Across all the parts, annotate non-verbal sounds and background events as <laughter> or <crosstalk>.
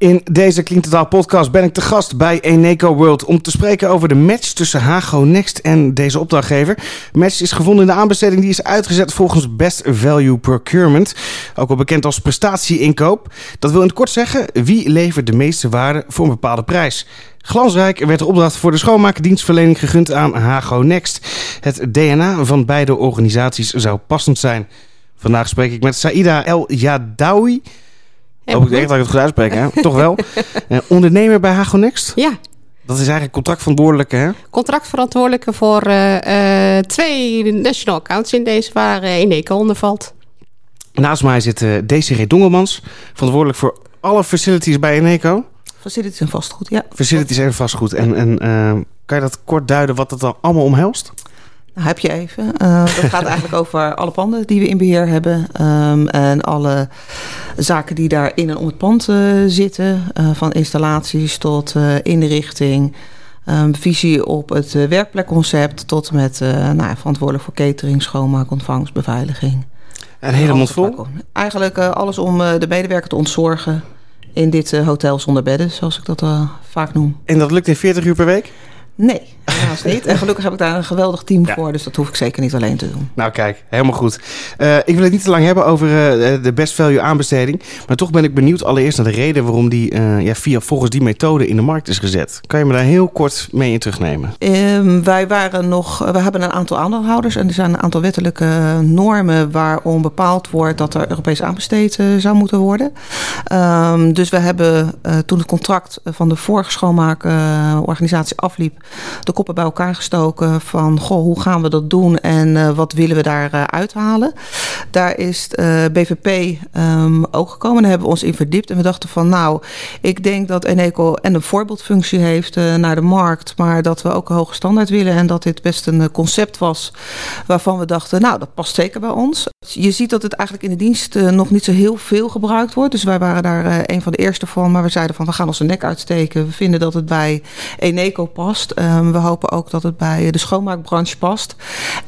In deze Clean podcast ben ik te gast bij Eneco World om te spreken over de match tussen Hago Next en deze opdrachtgever. Match is gevonden in de aanbesteding die is uitgezet volgens Best Value Procurement, ook wel bekend als prestatie-inkoop. Dat wil in het kort zeggen wie levert de meeste waarde voor een bepaalde prijs. Glansrijk werd de opdracht voor de schoonmaakdienstverlening gegund aan Hago Next. Het DNA van beide organisaties zou passend zijn. Vandaag spreek ik met Saida El Yadawi. Hoop ik echt dat ik het goed uitspreek, hè? Toch wel. Uh, <laughs> ondernemer bij Hago Next? Ja. Dat is eigenlijk contractverantwoordelijke, hè? Contractverantwoordelijke voor uh, uh, twee national accounts in deze waar uh, Eneco onder valt. Naast mij zit uh, Desiree Dongelmans, verantwoordelijk voor alle facilities bij Eneco. Facilities en vastgoed, ja. Facilities en vastgoed. En, en kan je dat kort duiden wat het dan allemaal omhelst? Nou, heb je even. Uh, dat gaat <laughs> eigenlijk over alle panden die we in beheer hebben. Um, en alle zaken die daar in en om het pand uh, zitten. Uh, van installaties tot inrichting. Um, visie op het werkplekconcept. Tot met nou, verantwoordelijk voor catering, schoonmaak, ontvangst, beveiliging. En helemaal vol? Eigenlijk alles om de medewerker te ontzorgen. In dit hotel zonder bedden, zoals ik dat vaak noem. En dat lukt in 40 uur per week? Nee, helaas niet. En gelukkig heb ik daar een geweldig team ja. voor, dus dat hoef ik zeker niet alleen te doen. Nou kijk, helemaal goed. Uh, ik wil het niet te lang hebben over uh, de best value aanbesteding, maar toch ben ik benieuwd allereerst naar de reden waarom die uh, ja, via volgens die methode in de markt is gezet. Kan je me daar heel kort mee in terugnemen? Um, wij waren nog, we hebben een aantal aandeelhouders en er zijn een aantal wettelijke normen waarom bepaald wordt dat er Europees aanbesteed zou moeten worden. Um, dus we hebben toen het contract van de vorige schoonmaakorganisatie afliep, de koppen bij elkaar gestoken van goh, hoe gaan we dat doen en uh, wat willen we daar uh, uithalen. Daar is uh, BVP um, ook gekomen. Daar hebben we ons in verdiept en we dachten van nou, ik denk dat Eneco en een voorbeeldfunctie heeft naar de markt, maar dat we ook een hoge standaard willen en dat dit best een concept was waarvan we dachten nou, dat past zeker bij ons. Je ziet dat het eigenlijk in de dienst nog niet zo heel veel gebruikt wordt. Dus wij waren daar een van de eerste van, maar we zeiden van we gaan onze nek uitsteken. We vinden dat het bij Eneco past. Um, we hopen ook dat het bij de schoonmaakbranche past.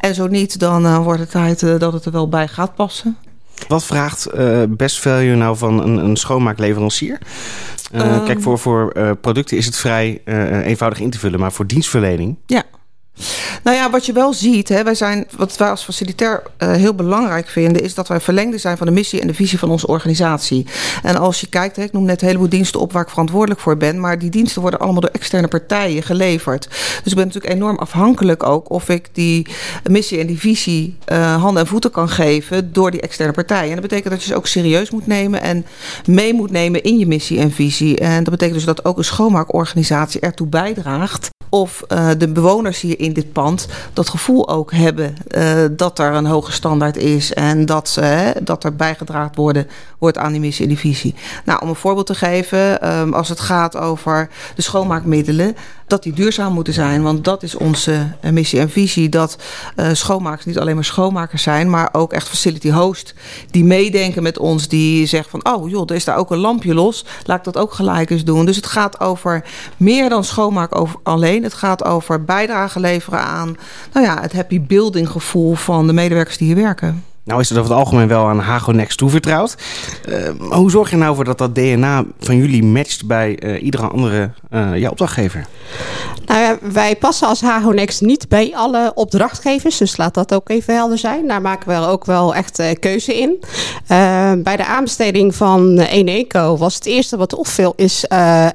En zo niet, dan uh, wordt het tijd uh, dat het er wel bij gaat passen. Wat vraagt uh, best value nou van een, een schoonmaakleverancier? Um, kijk, voor, voor producten is het vrij eenvoudig in te vullen, maar voor dienstverlening. Ja. Nou ja, wat je wel ziet, hè, wij zijn, wat wij als facilitair uh, heel belangrijk vinden, is dat wij verlengde zijn van de missie en de visie van onze organisatie. En als je kijkt, hè, ik noem net een heleboel diensten op waar ik verantwoordelijk voor ben, maar die diensten worden allemaal door externe partijen geleverd. Dus ik ben natuurlijk enorm afhankelijk ook of ik die missie en die visie uh, handen en voeten kan geven door die externe partijen. En dat betekent dat je ze ook serieus moet nemen en mee moet nemen in je missie en visie. En dat betekent dus dat ook een schoonmaakorganisatie ertoe bijdraagt of uh, de bewoners hier in dit pand dat gevoel ook hebben uh, dat er een hoge standaard is en dat, uh, dat er bijgedragen worden, wordt aan die missie en die visie. Nou, om een voorbeeld te geven, um, als het gaat over de schoonmaakmiddelen, dat die duurzaam moeten zijn. Want dat is onze missie en visie. Dat uh, schoonmakers niet alleen maar schoonmakers zijn, maar ook echt facility host. Die meedenken met ons, die zeggen van, oh joh, er is daar ook een lampje los. Laat ik dat ook gelijk eens doen. Dus het gaat over meer dan schoonmaak over alleen. Het gaat over bijdrage leveren aan nou ja, het happy building gevoel van de medewerkers die hier werken. Nou is het over het algemeen wel aan Hagonex toevertrouwd. Uh, hoe zorg je nou voor dat dat DNA van jullie matcht bij uh, iedere andere uh, ja, opdrachtgever? Nou wij passen als Hagonex niet bij alle opdrachtgevers. Dus laat dat ook even helder zijn. Daar maken we ook wel echt keuze in. bij de aanbesteding van Eneco was het eerste wat opviel... is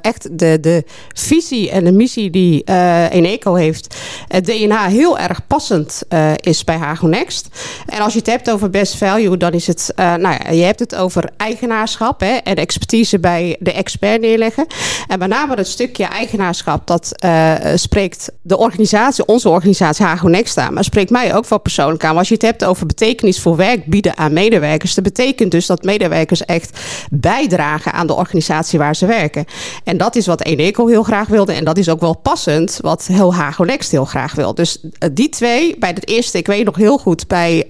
echt de, de visie en de missie die Eneco heeft. Het DNA heel erg passend is bij Hagonext. En als je het hebt over over best value, dan is het, uh, nou ja, je hebt het over eigenaarschap hè, en expertise bij de expert neerleggen. En met name het stukje eigenaarschap, dat uh, spreekt de organisatie, onze organisatie Hago Next aan, maar spreekt mij ook wel persoonlijk aan. Maar als je het hebt over betekenis voor werk bieden aan medewerkers, dat betekent dus dat medewerkers echt bijdragen aan de organisatie waar ze werken. En dat is wat Eneco heel graag wilde en dat is ook wel passend wat heel Hago Next heel graag wil. Dus uh, die twee, bij het eerste, ik weet nog heel goed, bij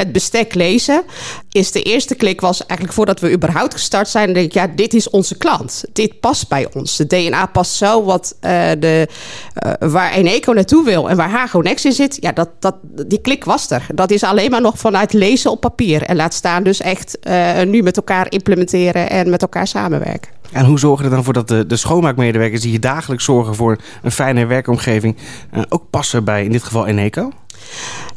het bestek lezen. is de eerste klik was eigenlijk voordat we überhaupt gestart zijn. denk ik, ja, dit is onze klant. Dit past bij ons. De DNA past zo wat uh, de, uh, waar Eneco naartoe wil en waar Hago Next in zit. Ja, dat, dat, die klik was er. Dat is alleen maar nog vanuit lezen op papier. En laat staan dus echt uh, nu met elkaar implementeren en met elkaar samenwerken. En hoe zorgen er dan voor dat de, de schoonmaakmedewerkers die je dagelijks zorgen voor een fijne werkomgeving ook passen bij in dit geval Eneco?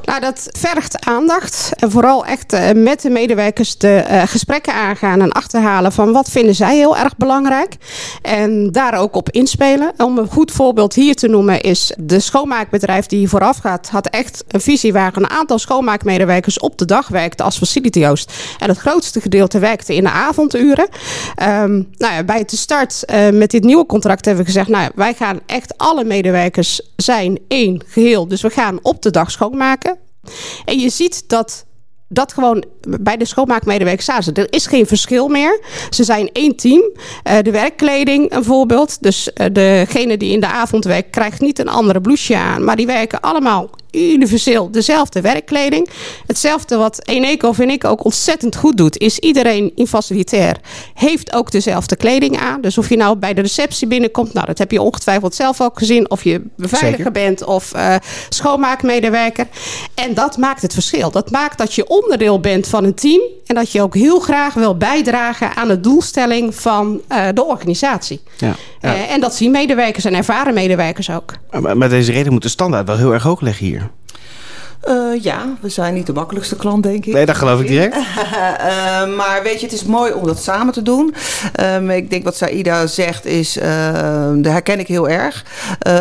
Nou, dat vergt aandacht. En vooral echt uh, met de medewerkers de uh, gesprekken aangaan en achterhalen van wat vinden zij heel erg belangrijk. En daar ook op inspelen. Om een goed voorbeeld hier te noemen is de schoonmaakbedrijf die vooraf gaat, had echt een visie waar een aantal schoonmaakmedewerkers op de dag werkte als facility host. En het grootste gedeelte werkte in de avonduren. Um, nou ja, bij de start uh, met dit nieuwe contract hebben we gezegd, nou, wij gaan echt alle medewerkers zijn één geheel. Dus we gaan op de dag schoonmaken. En je ziet dat dat gewoon bij de schoonmaakmedewerkers staan. Er is geen verschil meer. Ze zijn één team. Uh, de werkkleding een voorbeeld. Dus uh, degene die in de avond werkt krijgt niet een andere blouseje aan. Maar die werken allemaal universeel dezelfde werkkleding. Hetzelfde wat Eneco vind ik ook ontzettend goed doet, is iedereen in facilitair heeft ook dezelfde kleding aan. Dus of je nou bij de receptie binnenkomt, nou dat heb je ongetwijfeld zelf ook gezien, of je beveiliger Zeker. bent of uh, schoonmaakmedewerker. En dat maakt het verschil. Dat maakt dat je onderdeel bent van een team en dat je ook heel graag wil bijdragen aan de doelstelling van uh, de organisatie. Ja, ja. Uh, en dat zien medewerkers en ervaren medewerkers ook. Maar met deze reden moet de standaard wel heel erg hoog liggen hier. Uh, ja, we zijn niet de makkelijkste klant, denk ik. Nee, dat geloof ik direct. uh, <laughs> maar weet je, het is mooi om dat samen te doen. Um, ik denk wat Saida zegt is, uh, dat herken ik heel erg.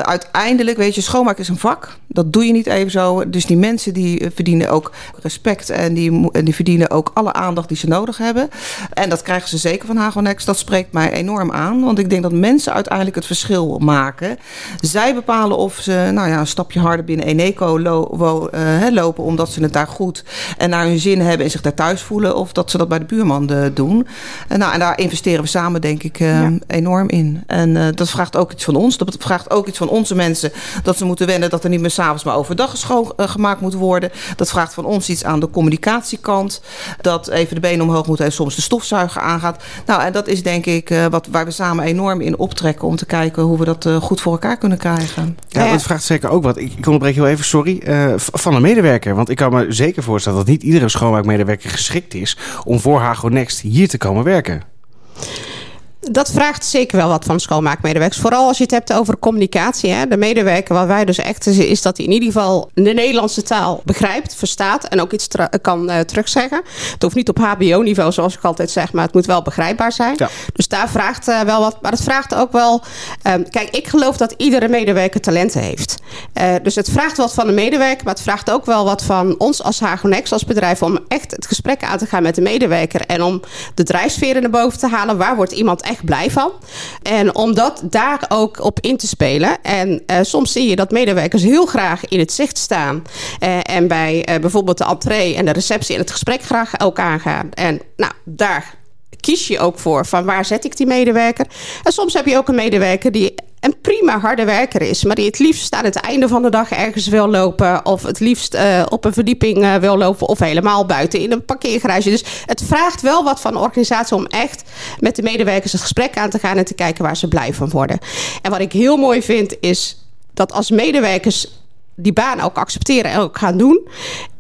uiteindelijk, weet je, schoonmaak is een vak. Dat doe je niet even zo. Dus die mensen die verdienen ook respect en die, en die verdienen ook alle aandacht die ze nodig hebben. En dat krijgen ze zeker van Hagonex. Dat spreekt mij enorm aan. Want ik denk dat mensen uiteindelijk het verschil maken. Zij bepalen of ze nou ja, een stapje harder binnen Eneco lo, uh, lopen omdat ze het daar goed en naar hun zin hebben en zich daar thuis voelen. Of dat ze dat bij de buurman de, doen. En, nou, en daar investeren we samen denk ik uh, ja. enorm in. En uh, dat vraagt ook iets van ons. Dat vraagt ook iets van onze mensen. Dat ze moeten wennen dat er niet meer s'avonds maar overdag schoongemaakt moet worden. Dat vraagt van ons iets aan de communicatiekant. Dat even de benen omhoog moeten en soms de stofzuiger aangaat. Nou, en dat is denk ik uh, wat, waar we samen enorm in optrekken om te kijken hoe we dat uh, goed voor elkaar kunnen krijgen. Ja, dat vraagt zeker ook wat. Ik, ik onderbreek heel even, sorry. Uh, van een medewerker. Want ik kan me zeker voorstellen dat niet iedere schoonmaakmedewerker geschikt is om voor Hago Next hier te komen werken. Dat vraagt zeker wel wat van schoonmaakmedewerkers. Vooral als je het hebt over communicatie. Hè. De medewerker waar wij dus echt is dat hij in ieder geval de Nederlandse taal begrijpt, verstaat en ook iets kan uh, terugzeggen. Het hoeft niet op HBO-niveau, zoals ik altijd zeg, maar het moet wel begrijpbaar zijn. Ja. Dus daar vraagt uh, wel wat. Maar het vraagt ook wel. Um, kijk, ik geloof dat iedere medewerker talenten heeft. Uh, dus het vraagt wat van de medewerker, maar het vraagt ook wel wat van ons als Hagonex, als bedrijf, om echt het gesprek aan te gaan met de medewerker en om de drijfsferen naar boven te halen. Waar wordt iemand echt echt blij van. En om dat daar ook op in te spelen. En uh, soms zie je dat medewerkers heel graag in het zicht staan. Uh, en bij uh, bijvoorbeeld de entree en de receptie en het gesprek graag ook aangaan. En nou, daar kies je ook voor van waar zet ik die medewerker. En soms heb je ook een medewerker die een prima harde werker is, maar die het liefst aan het einde van de dag ergens wil lopen, of het liefst uh, op een verdieping uh, wil lopen, of helemaal buiten in een parkeergarage. Dus het vraagt wel wat van de organisatie om echt met de medewerkers het gesprek aan te gaan en te kijken waar ze blij van worden. En wat ik heel mooi vind, is dat als medewerkers die baan ook accepteren en ook gaan doen,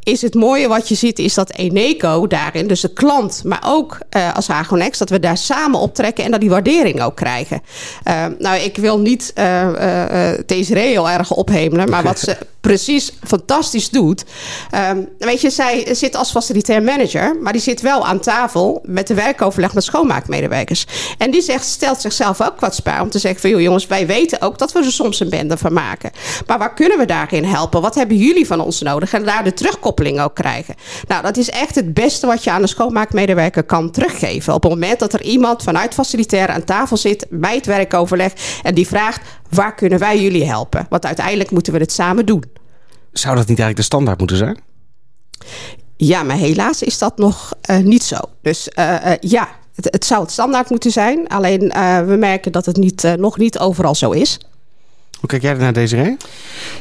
is het mooie wat je ziet, is dat Eneco daarin, dus de klant, maar ook uh, als Hagonex, dat we daar samen optrekken en dat die waardering ook krijgen. Uh, nou, ik wil niet uh, deze heel erg ophemelen, maar wat ze <laughs> precies fantastisch doet. Um, weet je, zij zit als facilitair manager, maar die zit wel aan tafel met de werkoverleg met schoonmaakmedewerkers. En die zegt, stelt zichzelf ook wat spaar om te zeggen van, joh jongens, wij weten ook dat we er soms een bende van maken. Maar waar kunnen we daarin helpen? Wat hebben jullie van ons nodig? En daar de terugkoppeling ook krijgen. Nou, dat is echt het beste wat je aan een schoonmaakmedewerker kan teruggeven. Op het moment dat er iemand vanuit facilitair aan tafel zit bij het werkoverleg en die vraagt, waar kunnen wij jullie helpen? Want uiteindelijk moeten we het samen doen. Zou dat niet eigenlijk de standaard moeten zijn? Ja, maar helaas is dat nog uh, niet zo. Dus uh, uh, ja, het, het, zou het standaard moeten zijn. Alleen we merken dat het niet, nog niet overal zo is. Hoe kijk jij naar deze reden? Ja,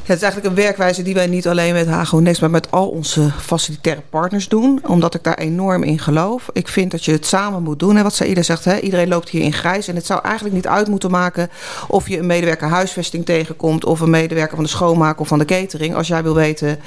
het is eigenlijk een werkwijze die wij niet alleen met Hago Next, maar met al onze facilitaire partners doen. Omdat ik daar enorm in geloof. Ik vind dat je het samen moet doen. En wat Saïda zegt, hè, iedereen loopt hier in grijs. En het zou eigenlijk niet uit moeten maken of je een medewerker huisvesting tegenkomt. Of een medewerker van de schoonmaak of van de catering. Als jij wil weten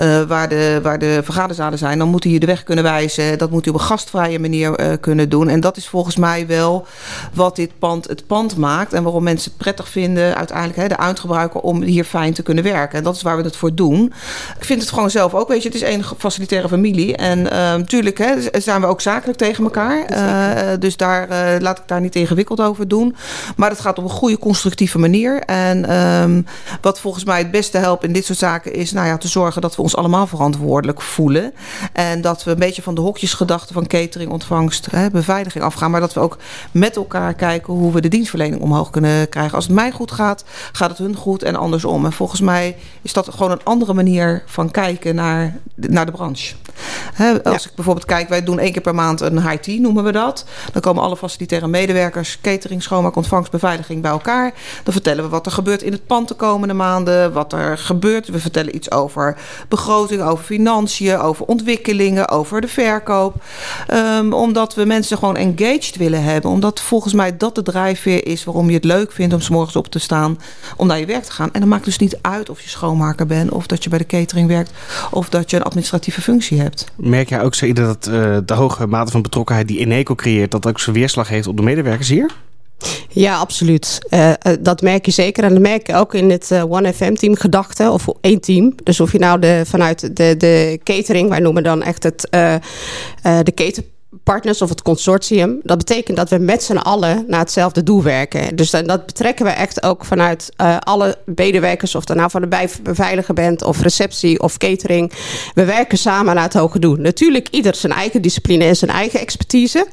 uh, waar, de, waar de vergaderzalen zijn, dan moet hij je de weg kunnen wijzen. Dat moet hij op een gastvrije manier uh, kunnen doen. En dat is volgens mij wel wat dit pand het pand maakt. En waarom mensen het prettig vinden uiteindelijk. Hè, de uitgebruiker om hier fijn te kunnen werken. En dat is waar we het voor doen. Ik vind het gewoon zelf ook, weet je, het is één facilitaire familie. En natuurlijk uh, hè, zijn we ook zakelijk tegen elkaar. Uh, dus daar uh, laat ik daar niet ingewikkeld over doen. Maar het gaat op een goede, constructieve manier. En um, wat volgens mij het beste helpt in dit soort zaken is nou ja, te zorgen dat we ons allemaal verantwoordelijk voelen. En dat we een beetje van de hokjesgedachte van catering, ontvangst, hè, beveiliging afgaan. Maar dat we ook met elkaar kijken hoe we de dienstverlening omhoog kunnen krijgen. Als het mij goed gaat, gaat het hun goed en andersom. En volgens mij is dat gewoon een andere manier van kijken naar, naar de branche. He, als ja. ik bijvoorbeeld kijk, wij doen één keer per maand een high tea, noemen we dat. Dan komen alle facilitaire medewerkers, catering, schoonmaak, ontvangst, beveiliging bij elkaar. Dan vertellen we wat er gebeurt in het pand de komende maanden, wat er gebeurt. We vertellen iets over begroting, over financiën, over ontwikkelingen, over de verkoop. Um, omdat we mensen gewoon engaged willen hebben. Omdat volgens mij dat de drijfveer is waarom je het leuk vindt om s morgens op te staan, om naar je werk te gaan. En dan maakt dus niet uit of je schoonmaker bent, of dat je bij de catering werkt, of dat je een administratieve functie hebt. Merk jij ook, Saïda, dat uh, de hoge mate van betrokkenheid die Eneco creëert, dat ook zijn weerslag heeft op de medewerkers hier? Ja, absoluut. Uh, dat merk je zeker. En dat merk je ook in het uh, One FM team gedachte, of één team. Dus of je nou de, vanuit de, de catering, wij noemen dan echt het, uh, de keten partners of het consortium. Dat betekent dat we met z'n allen naar hetzelfde doel werken. Dus dat betrekken we echt ook vanuit uh, alle medewerkers, of dan nou van de beveiliger bent, of receptie of catering. We werken samen naar het hoge doel. Natuurlijk, ieder zijn eigen discipline en zijn eigen expertise.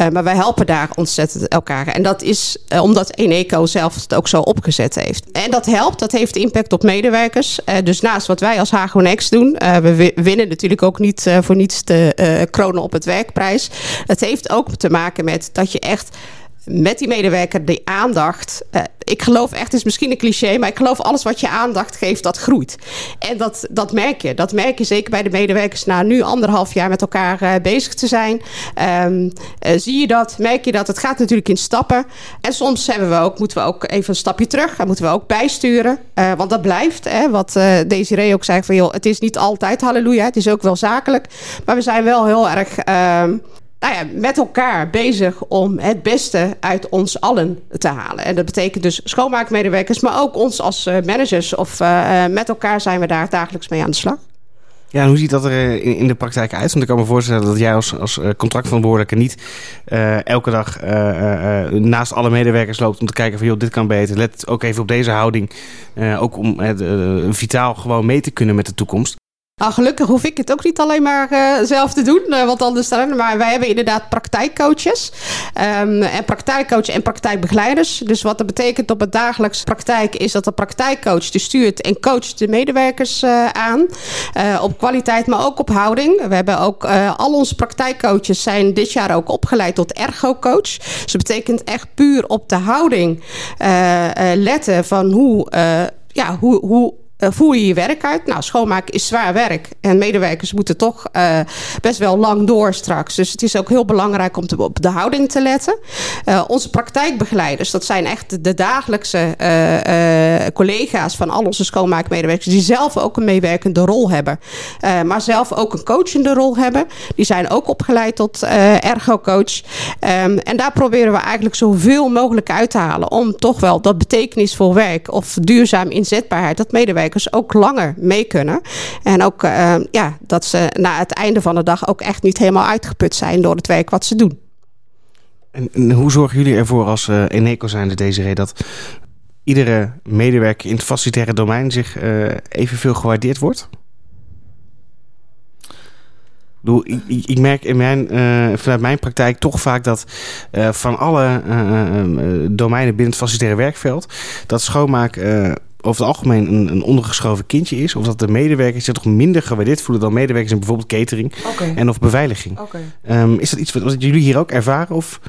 Uh, maar wij helpen daar ontzettend elkaar. En dat is uh, omdat Eneco zelf het ook zo opgezet heeft. En dat helpt, dat heeft impact op medewerkers. dus naast wat wij als Hagonex doen, we winnen natuurlijk ook niet voor niets de kronen op het werkprijs. Het heeft ook te maken met dat je echt met die medewerker die aandacht. Uh, ik geloof echt, het is misschien een cliché, maar ik geloof alles wat je aandacht geeft, dat groeit. En dat, dat merk je. Dat merk je zeker bij de medewerkers na nu anderhalf jaar met elkaar uh, bezig te zijn. Um, uh, zie je dat, merk je dat. Het gaat natuurlijk in stappen. En soms hebben we ook, moeten we ook even een stapje terug. En moeten we ook bijsturen. want dat blijft. Hè, wat Desiree ook zei van joh, het is niet altijd halleluja. Het is ook wel zakelijk. Maar we zijn wel heel erg ehm, nou ja, met elkaar bezig om het beste uit ons allen te halen. En dat betekent dus schoonmaakmedewerkers, maar ook ons als uh, managers. Of uh, met elkaar zijn we daar dagelijks mee aan de slag. Ja, en hoe ziet dat er in, de praktijk uit? Want ik kan me voorstellen dat jij als, als contractverantwoordelijke niet elke dag naast alle medewerkers loopt om te kijken van joh, dit kan beter. Let ook even op deze houding. ook om vitaal gewoon mee te kunnen met de toekomst. Nou, gelukkig hoef ik het ook niet alleen maar uh, zelf te doen, uh, want anders dan. Maar wij hebben inderdaad praktijkcoaches. Um, en praktijkcoach en praktijkbegeleiders. Dus wat dat betekent op het dagelijks praktijk is dat de praktijkcoach die stuurt en coacht de medewerkers uh, aan. op kwaliteit, maar ook op houding. We hebben ook al onze praktijkcoaches zijn dit jaar ook opgeleid tot ergo-coach. Dus dat betekent echt puur op de houding letten van hoe. ja, hoe, hoe voer je je werk uit. Nou, schoonmaken is zwaar werk. En medewerkers moeten toch uh, best wel lang door straks. Dus het is ook heel belangrijk om op de houding te letten. Uh, onze praktijkbegeleiders, dat zijn echt de dagelijkse collega's van al onze schoonmaakmedewerkers. Die zelf ook een meewerkende rol hebben. maar zelf ook een coachende rol hebben. Die zijn ook opgeleid tot ergo-coach. Um, en daar proberen we eigenlijk zoveel mogelijk uit te halen. Om toch wel dat betekenisvol werk of duurzaam inzetbaarheid, dat medewerkers ook langer mee kunnen. En ook uh, ja, dat ze na het einde van de dag ook echt niet helemaal uitgeput zijn door het werk wat ze doen. En, hoe zorgen jullie ervoor als uh, Eneco zijnde deze reden dat iedere medewerker in het facilitaire domein zich uh, evenveel gewaardeerd wordt? Ik, ik, ik, merk in mijn, vanuit mijn praktijk toch vaak dat van alle domeinen binnen het facilitaire werkveld, dat schoonmaak over het algemeen een, een ondergeschoven kindje is. Of dat de medewerkers zich toch minder gewaardeerd voelen dan medewerkers in bijvoorbeeld catering okay. en of beveiliging. Okay. Um, is dat iets wat, wat, jullie hier ook ervaren? Of?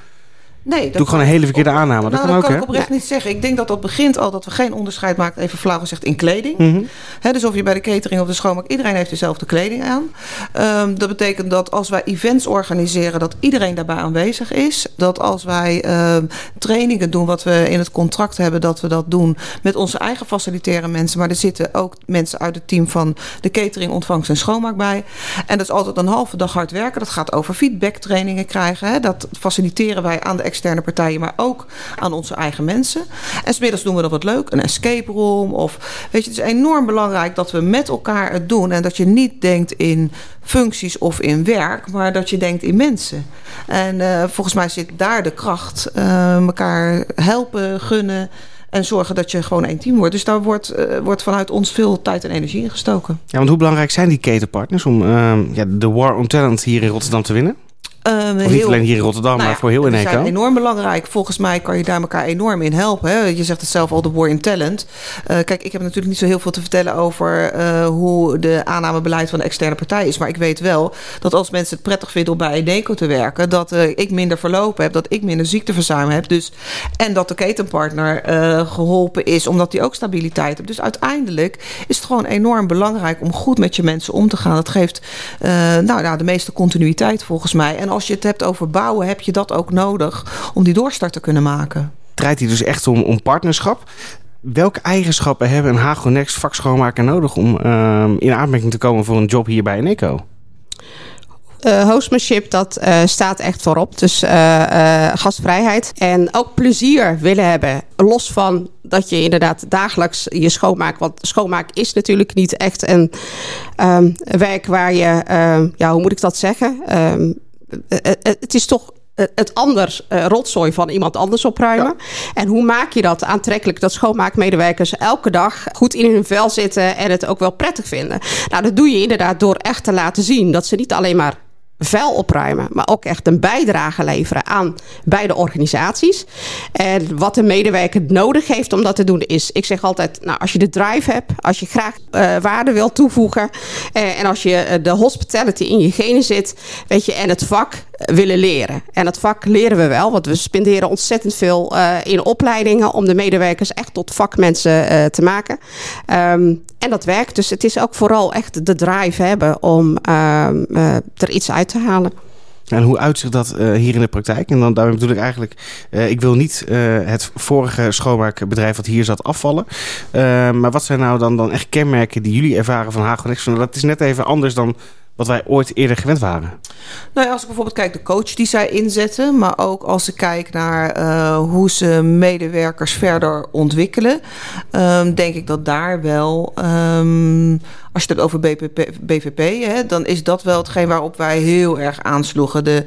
Nee, dat Doe ik gewoon een hele verkeerde aanname. Dat nou, kan dat ook, kan ik oprecht niet zeggen. Ik denk dat dat begint al dat we geen onderscheid maken, even flauw gezegd, in kleding. Mhm. Dus of je bij de catering of de schoonmaak, iedereen heeft dezelfde kleding aan. Ehm, dat betekent dat als wij events organiseren, dat iedereen daarbij aanwezig is. Dat als wij ehm, trainingen doen, wat we in het contract hebben, dat we dat doen met onze eigen facilitaire mensen. Maar er zitten ook mensen uit het team van de catering, ontvangst en schoonmaak bij. En dat is altijd een halve dag hard werken. Dat gaat over feedbacktrainingen krijgen. Hè. Dat faciliteren wij aan de externe partijen, maar ook aan onze eigen mensen. En smiddags doen we dat wat leuk, een escape room. Of, weet je, het is enorm belangrijk dat we met elkaar het doen. En dat je niet denkt in functies of in werk, maar dat je denkt in mensen. En eh, volgens mij zit daar de kracht. eh, elkaar helpen, gunnen. En zorgen dat je gewoon één team wordt. Dus daar wordt, eh, wordt vanuit ons veel tijd en energie in gestoken. Ja, want hoe belangrijk zijn die ketenpartners om ja, de war on talent hier in Rotterdam te winnen? Of niet alleen hier in Rotterdam, Nou maar voor heel die Eneco. zijn enorm belangrijk. Volgens mij kan je daar elkaar enorm in helpen. Hè? Je zegt het zelf al, de war in talent. Eh, kijk, ik heb natuurlijk niet zo heel veel te vertellen over eh, hoe de aannamebeleid van de externe partij is. Maar ik weet wel dat als mensen het prettig vinden om bij Eneco te werken, dat eh, ik minder verlopen heb, dat ik minder ziekteverzuim heb. Dus, en dat de ketenpartner eh, geholpen is, omdat die ook stabiliteit heeft. Dus uiteindelijk is het gewoon enorm belangrijk om goed met je mensen om te gaan. Dat geeft nou, nou, de meeste continuïteit volgens mij. En als je het hebt over bouwen, heb je dat ook nodig om die doorstart te kunnen maken. Het draait hier dus echt om, om partnerschap. Welke eigenschappen hebben een Hagonex vakschoonmaker nodig om ehm, in aanmerking te komen voor een job hier bij Eneco? Uh, hostmanship, dat uh, staat echt voorop. Dus uh, gastvrijheid. En ook plezier willen hebben. Los van dat je inderdaad dagelijks je schoonmaakt. Want schoonmaak is natuurlijk niet echt een um, werk waar je... ja, hoe moet ik dat zeggen? Um, het is toch het anders uh, rotzooi van iemand anders opruimen. Ja. En hoe maak je dat aantrekkelijk dat schoonmaakmedewerkers elke dag goed in hun vel zitten en het ook wel prettig vinden? Nou, dat doe je inderdaad door echt te laten zien dat ze niet alleen maar vuil opruimen, maar ook echt een bijdrage leveren aan beide organisaties. En wat de medewerker nodig heeft om dat te doen is, ik zeg altijd, nou, als je de drive hebt, als je graag uh, waarde wil toevoegen uh, en als je uh, de hospitality in je genen zit, weet je, en het vak willen leren. En het vak leren we wel, want we spenderen ontzettend veel in opleidingen om de medewerkers echt tot vakmensen te maken. Um, en dat werkt. Dus het is ook vooral echt de drive hebben om er iets uit te halen. En hoe uitzicht dat uh, hier in de praktijk? En dan daarmee bedoel ik eigenlijk, uh, ik wil niet uh, het vorige schoonmaakbedrijf wat hier zat afvallen. maar wat zijn nou dan, dan echt kenmerken die jullie ervaren van Hagonex? Dat is net even anders dan wat wij ooit eerder gewend waren. Nou als ik bijvoorbeeld kijk de coach die zij inzetten, maar ook als ik kijk naar uh, hoe ze medewerkers verder ontwikkelen, um, denk ik dat daar wel, um, als je het hebt over BVP, hè, dan is dat wel hetgeen waarop wij heel erg aansloegen. De,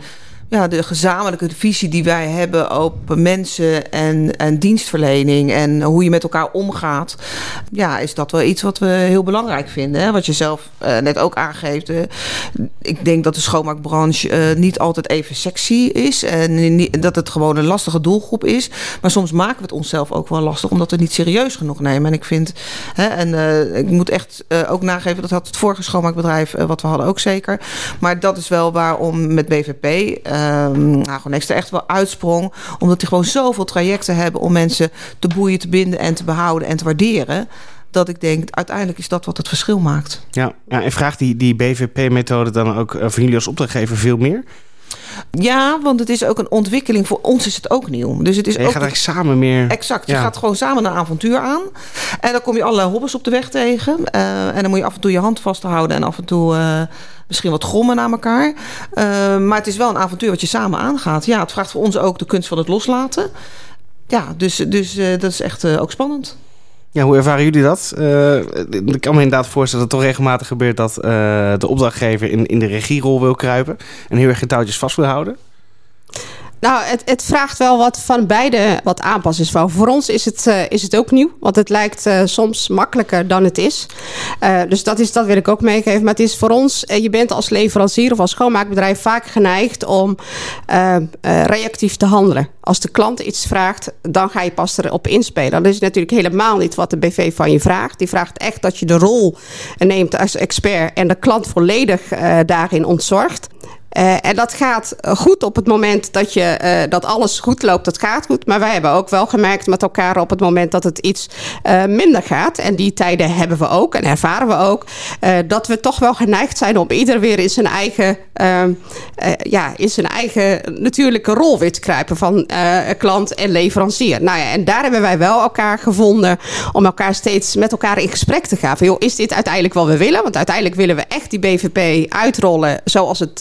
ja, de gezamenlijke visie die wij hebben op mensen en, en dienstverlening en hoe je met elkaar omgaat, ja, is dat wel iets wat we heel belangrijk vinden. Hè? Wat je zelf uh, net ook aangeeft. Ik denk dat de schoonmaakbranche uh, niet altijd even sexy is en dat het gewoon een lastige doelgroep is. Maar soms maken we het onszelf ook wel lastig omdat we het niet serieus genoeg nemen. En ik vind, hè, en ik moet echt ook nageven, dat had het vorige schoonmaakbedrijf wat we hadden ook zeker. Maar dat is wel waarom met BVP nou, gewoon er echt wel uitsprong. Omdat die gewoon zoveel trajecten hebben om mensen te boeien, te binden en te behouden en te waarderen. Dat ik denk, uiteindelijk is dat wat het verschil maakt. Ja, en vraagt die, die BVP-methode dan ook van jullie als opdrachtgever veel meer? Ja, want het is ook een ontwikkeling. Voor ons is het ook nieuw. Dus het is ja, je ook gaat eigenlijk samen meer... Exact. Je ja. gaat gewoon samen een avontuur aan. En dan kom je allerlei hobbels op de weg tegen. Uh, en dan moet je af en toe je hand vasthouden. En af en toe uh, misschien wat grommen naar elkaar. Uh, maar het is wel een avontuur wat je samen aangaat. Ja, het vraagt voor ons ook de kunst van het loslaten. Ja, dus, dus dat is echt ook spannend. Ja, hoe ervaren jullie dat? Uh, ik kan me inderdaad voorstellen dat het toch regelmatig gebeurt dat uh, de opdrachtgever in, in de regierol wil kruipen en heel erg geen touwtjes vast wil houden. Nou, het, het, vraagt wel wat van beide wat aanpassing. Voor ons is het, uh, is het ook nieuw, want het lijkt uh, soms makkelijker dan het is. Uh, dus dat, is, dat wil ik ook meegeven. Maar het is voor ons, je bent als leverancier of als schoonmaakbedrijf vaak geneigd om reactief te handelen. Als de klant iets vraagt, dan ga je pas erop inspelen. Dat is natuurlijk helemaal niet wat de BV van je vraagt. Die vraagt echt dat je de rol neemt als expert en de klant volledig daarin ontzorgt. En dat gaat goed op het moment dat, je, dat alles goed loopt. Dat gaat goed. Maar wij hebben ook wel gemerkt met elkaar op het moment dat het iets minder gaat. En die tijden hebben we ook en ervaren we ook. dat we toch wel geneigd zijn om ieder weer in zijn eigen, ehm, ja, in zijn eigen natuurlijke rol weer te kruipen van klant en leverancier. Nou ja, en daar hebben wij wel elkaar gevonden om elkaar steeds met elkaar in gesprek te gaan. Van, is dit uiteindelijk wat we willen? Want uiteindelijk willen we echt die BVP uitrollen zoals het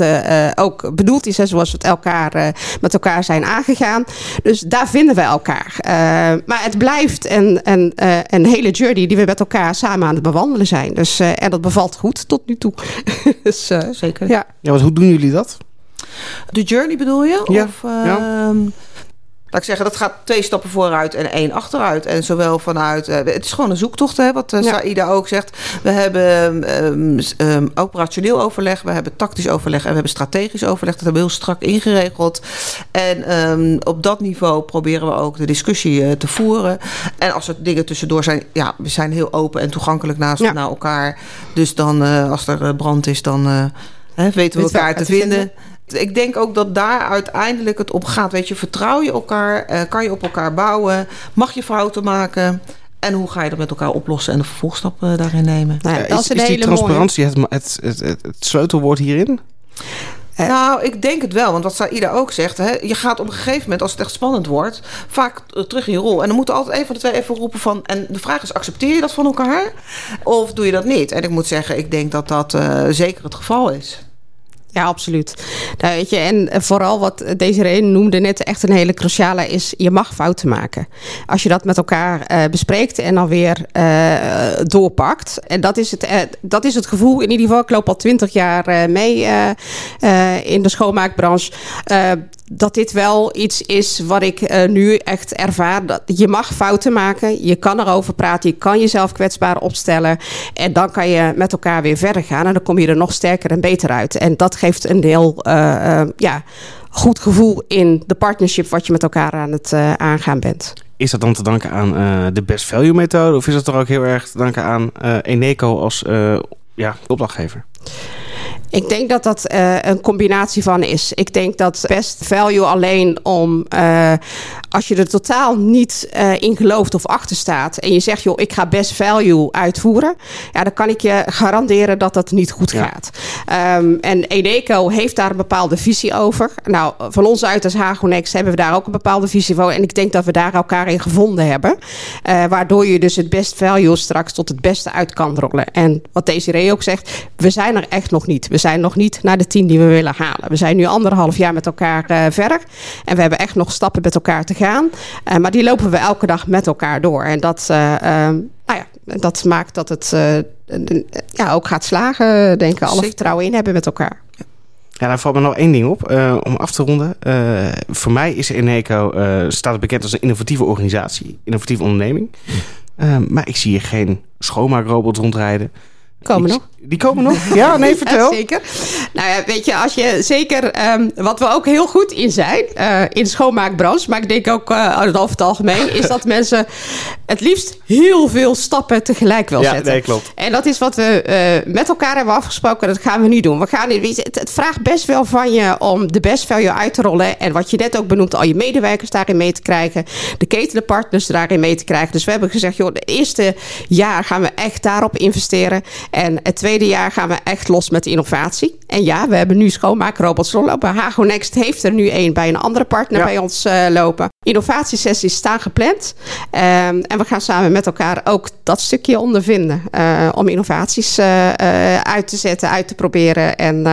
ook bedoeld is en zoals we het elkaar, uh, met elkaar zijn aangegaan. Dus daar vinden we elkaar. maar het blijft een, een, een hele journey die we met elkaar samen aan het bewandelen zijn. Dus, en dat bevalt goed tot nu toe. <laughs> dus, Zeker. Ja. ja, want hoe doen jullie dat? De journey bedoel je? Ja. Of, ja. Laat ik zeggen, dat gaat twee stappen vooruit en één achteruit. En zowel vanuit, uh, het is gewoon een zoektocht, hè, wat uh, Saïda ook zegt. We hebben um, um, operationeel overleg, we hebben tactisch overleg en we hebben strategisch overleg. Dat hebben we heel strak ingeregeld. En um, op dat niveau proberen we ook de discussie uh, te voeren. En als er dingen tussendoor zijn, ja, we zijn heel open en toegankelijk naast ja. naar elkaar. Dus dan, als er brand is, dan weten we elkaar te vinden. Ik denk ook dat daar uiteindelijk het op gaat. Weet je, vertrouw je elkaar? Uh, kan je op elkaar bouwen? Mag je fouten maken? En hoe ga je dat met elkaar oplossen en de vervolgstap uh, daarin nemen? Nou, ja, is, is die transparantie het, het, het, het, sleutelwoord hierin? Uh, nou, ik denk het wel. Want wat Saïda ook zegt, hè, je gaat op een gegeven moment, als het echt spannend wordt, vaak terug in je rol. En dan moet er altijd een van de twee even roepen van. En de vraag is: accepteer je dat van elkaar? Of doe je dat niet? En ik moet zeggen, ik denk dat dat uh, zeker het geval is. Ja, absoluut. Nou, weet je, en vooral wat Desiree noemde net echt een hele cruciale is... je mag fouten maken. Als je dat met elkaar uh, bespreekt en dan weer doorpakt. En dat is, het, dat is het gevoel, in ieder geval, ik loop al twintig jaar mee in de schoonmaakbranche dat dit wel iets is wat ik uh, nu echt ervaar. Dat je mag fouten maken, je kan erover praten, je kan jezelf kwetsbaar opstellen. En dan kan je met elkaar weer verder gaan. En dan kom je er nog sterker en beter uit. En dat geeft een heel uh, uh, ja, goed gevoel in de partnership wat je met elkaar aan het aangaan bent. Is dat dan te danken aan de best value methode? Of is dat toch ook heel erg te danken aan Eneco als ja, opdrachtgever? Ik denk dat dat uh, een combinatie van is. Ik denk dat best value alleen om uh, als je er totaal niet uh, in gelooft of achter staat en je zegt joh, ik ga best value uitvoeren, ja, dan kan ik je garanderen dat dat niet goed ja. gaat. Um, en Eneco heeft daar een bepaalde visie over. Nou, van ons uit als Hagonex hebben we daar ook een bepaalde visie over. En ik denk dat we daar elkaar in gevonden hebben. waardoor je dus het best value straks tot het beste uit kan rollen. En wat Desiree ook zegt, we zijn er echt nog niet. We zijn nog niet naar de tien die we willen halen. We zijn nu anderhalf jaar met elkaar uh, verder. En we hebben echt nog stappen met elkaar te gaan. Uh, maar die lopen we elke dag met elkaar door. En dat, uh, nou ja, dat maakt dat het ja, ook gaat slagen. Denken, alle vertrouwen in hebben met elkaar. Ja, daar valt me nog één ding op. Uh, om af te ronden. Uh, voor mij is Eneco uh, staat het bekend als een innovatieve organisatie, innovatieve onderneming. maar ik zie hier geen schoonmaakrobot rondrijden. Komen nog? Die komen nog? Ja, nee, <laughs> vertel. Ja, zeker. Nou ja, weet je, als je zeker... Um, wat we ook heel goed in zijn, uh, in de schoonmaakbranche... maar ik denk ook uh, over het algemeen... is dat <laughs> mensen het liefst heel veel stappen tegelijk wil ja, zetten. Nee, klopt. En dat is wat we uh, met elkaar hebben afgesproken. Dat gaan we niet doen. We gaan, het, het vraagt best wel van je om de best value uit te rollen. En wat je net ook benoemt, al je medewerkers daarin mee te krijgen. De ketenpartners daarin mee te krijgen. Dus we hebben gezegd, joh, het eerste jaar gaan we echt daarop investeren. En het tweede jaar gaan we echt los met innovatie. En ja, we hebben nu schoonmaakrobots rondlopen. Hago Next heeft er nu één bij een andere partner ja. bij ons uh, lopen. Innovatiesessies staan gepland. Um, en we gaan samen met elkaar ook dat stukje ondervinden. Uh, om innovaties uh, uit te zetten, uit te proberen. En,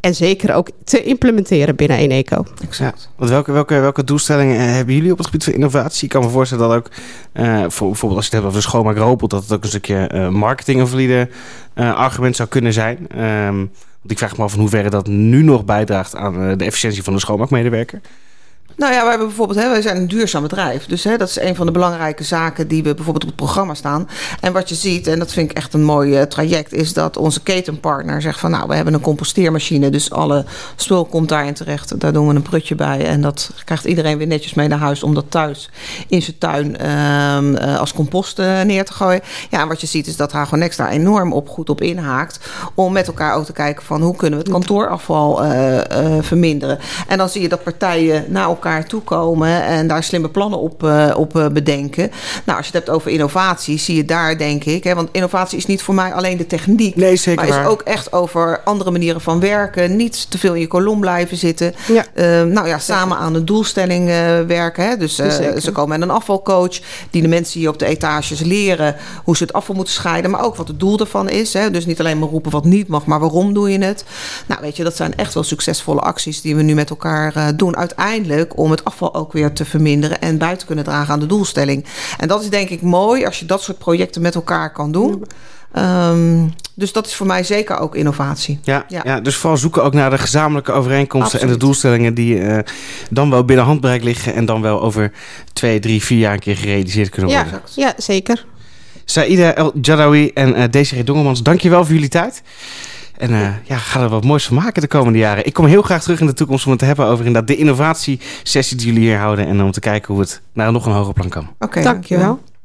en zeker ook te implementeren binnen Eneco. Exact. Want welke, welke, welke doelstellingen hebben jullie op het gebied van innovatie? Ik kan me voorstellen dat ook, uh, voor, bijvoorbeeld als je het hebt over de schoonmaakrobot, dat het ook een stukje uh, marketing argument zou kunnen zijn. Um, want ik vraag me af in hoeverre dat nu nog bijdraagt aan de efficiëntie van de schoonmaakmedewerker. Nou ja, wij hebben bijvoorbeeld, hè, wij zijn een duurzaam bedrijf. Dus hè, dat is een van de belangrijke zaken die we bijvoorbeeld op het programma staan. En wat je ziet, en dat vind ik echt een mooi uh, traject, is dat onze ketenpartner zegt van nou, we hebben een composteermachine. Dus alle spul komt daarin terecht. Daar doen we een prutje bij. En dat krijgt iedereen weer netjes mee naar huis om dat thuis in zijn tuin uh, als compost uh, neer te gooien. Ja, en wat je ziet is dat Hagonex daar enorm op goed op inhaakt. Om met elkaar ook te kijken van hoe kunnen we het kantoorafval verminderen. En dan zie je dat partijen naar elkaar elkaar toekomen en daar slimme plannen op, uh, op uh, bedenken. Nou, als je het hebt over innovatie, zie je daar denk ik. Hè, want innovatie is niet voor mij alleen de techniek. Nee, zeker. Maar is ook echt over andere manieren van werken. Niet te veel in je kolom blijven zitten. Ja. Uh, nou ja, samen aan een doelstelling werken. Hè. Dus ze komen met een afvalcoach die de mensen hier op de etages leren hoe ze het afval moeten scheiden. Maar ook wat het doel ervan is. Hè. Dus niet alleen maar roepen wat niet mag, maar waarom doe je het? Nou, weet je, dat zijn echt wel succesvolle acties die we nu met elkaar doen. Uiteindelijk om het afval ook weer te verminderen en bij te kunnen dragen aan de doelstelling. En dat is denk ik mooi als je dat soort projecten met elkaar kan doen. Um, dus dat is voor mij zeker ook innovatie. Ja, ja. ja dus vooral zoeken ook naar de gezamenlijke overeenkomsten en de doelstellingen die uh, dan wel binnen handbereik liggen en dan wel over twee, drie, vier jaar een keer gerealiseerd kunnen worden. Ja, ja zeker. Saïda El Jadawi en uh, Desiree Dongermans, dankjewel voor jullie tijd. En uh, ja, ga er wat moois van maken de komende jaren. Ik kom heel graag terug in de toekomst om het te hebben over inderdaad de innovatiesessie die jullie hier houden. En om te kijken hoe het naar nog een hoger plan kan. Oké, okay, dankjewel. dankjewel.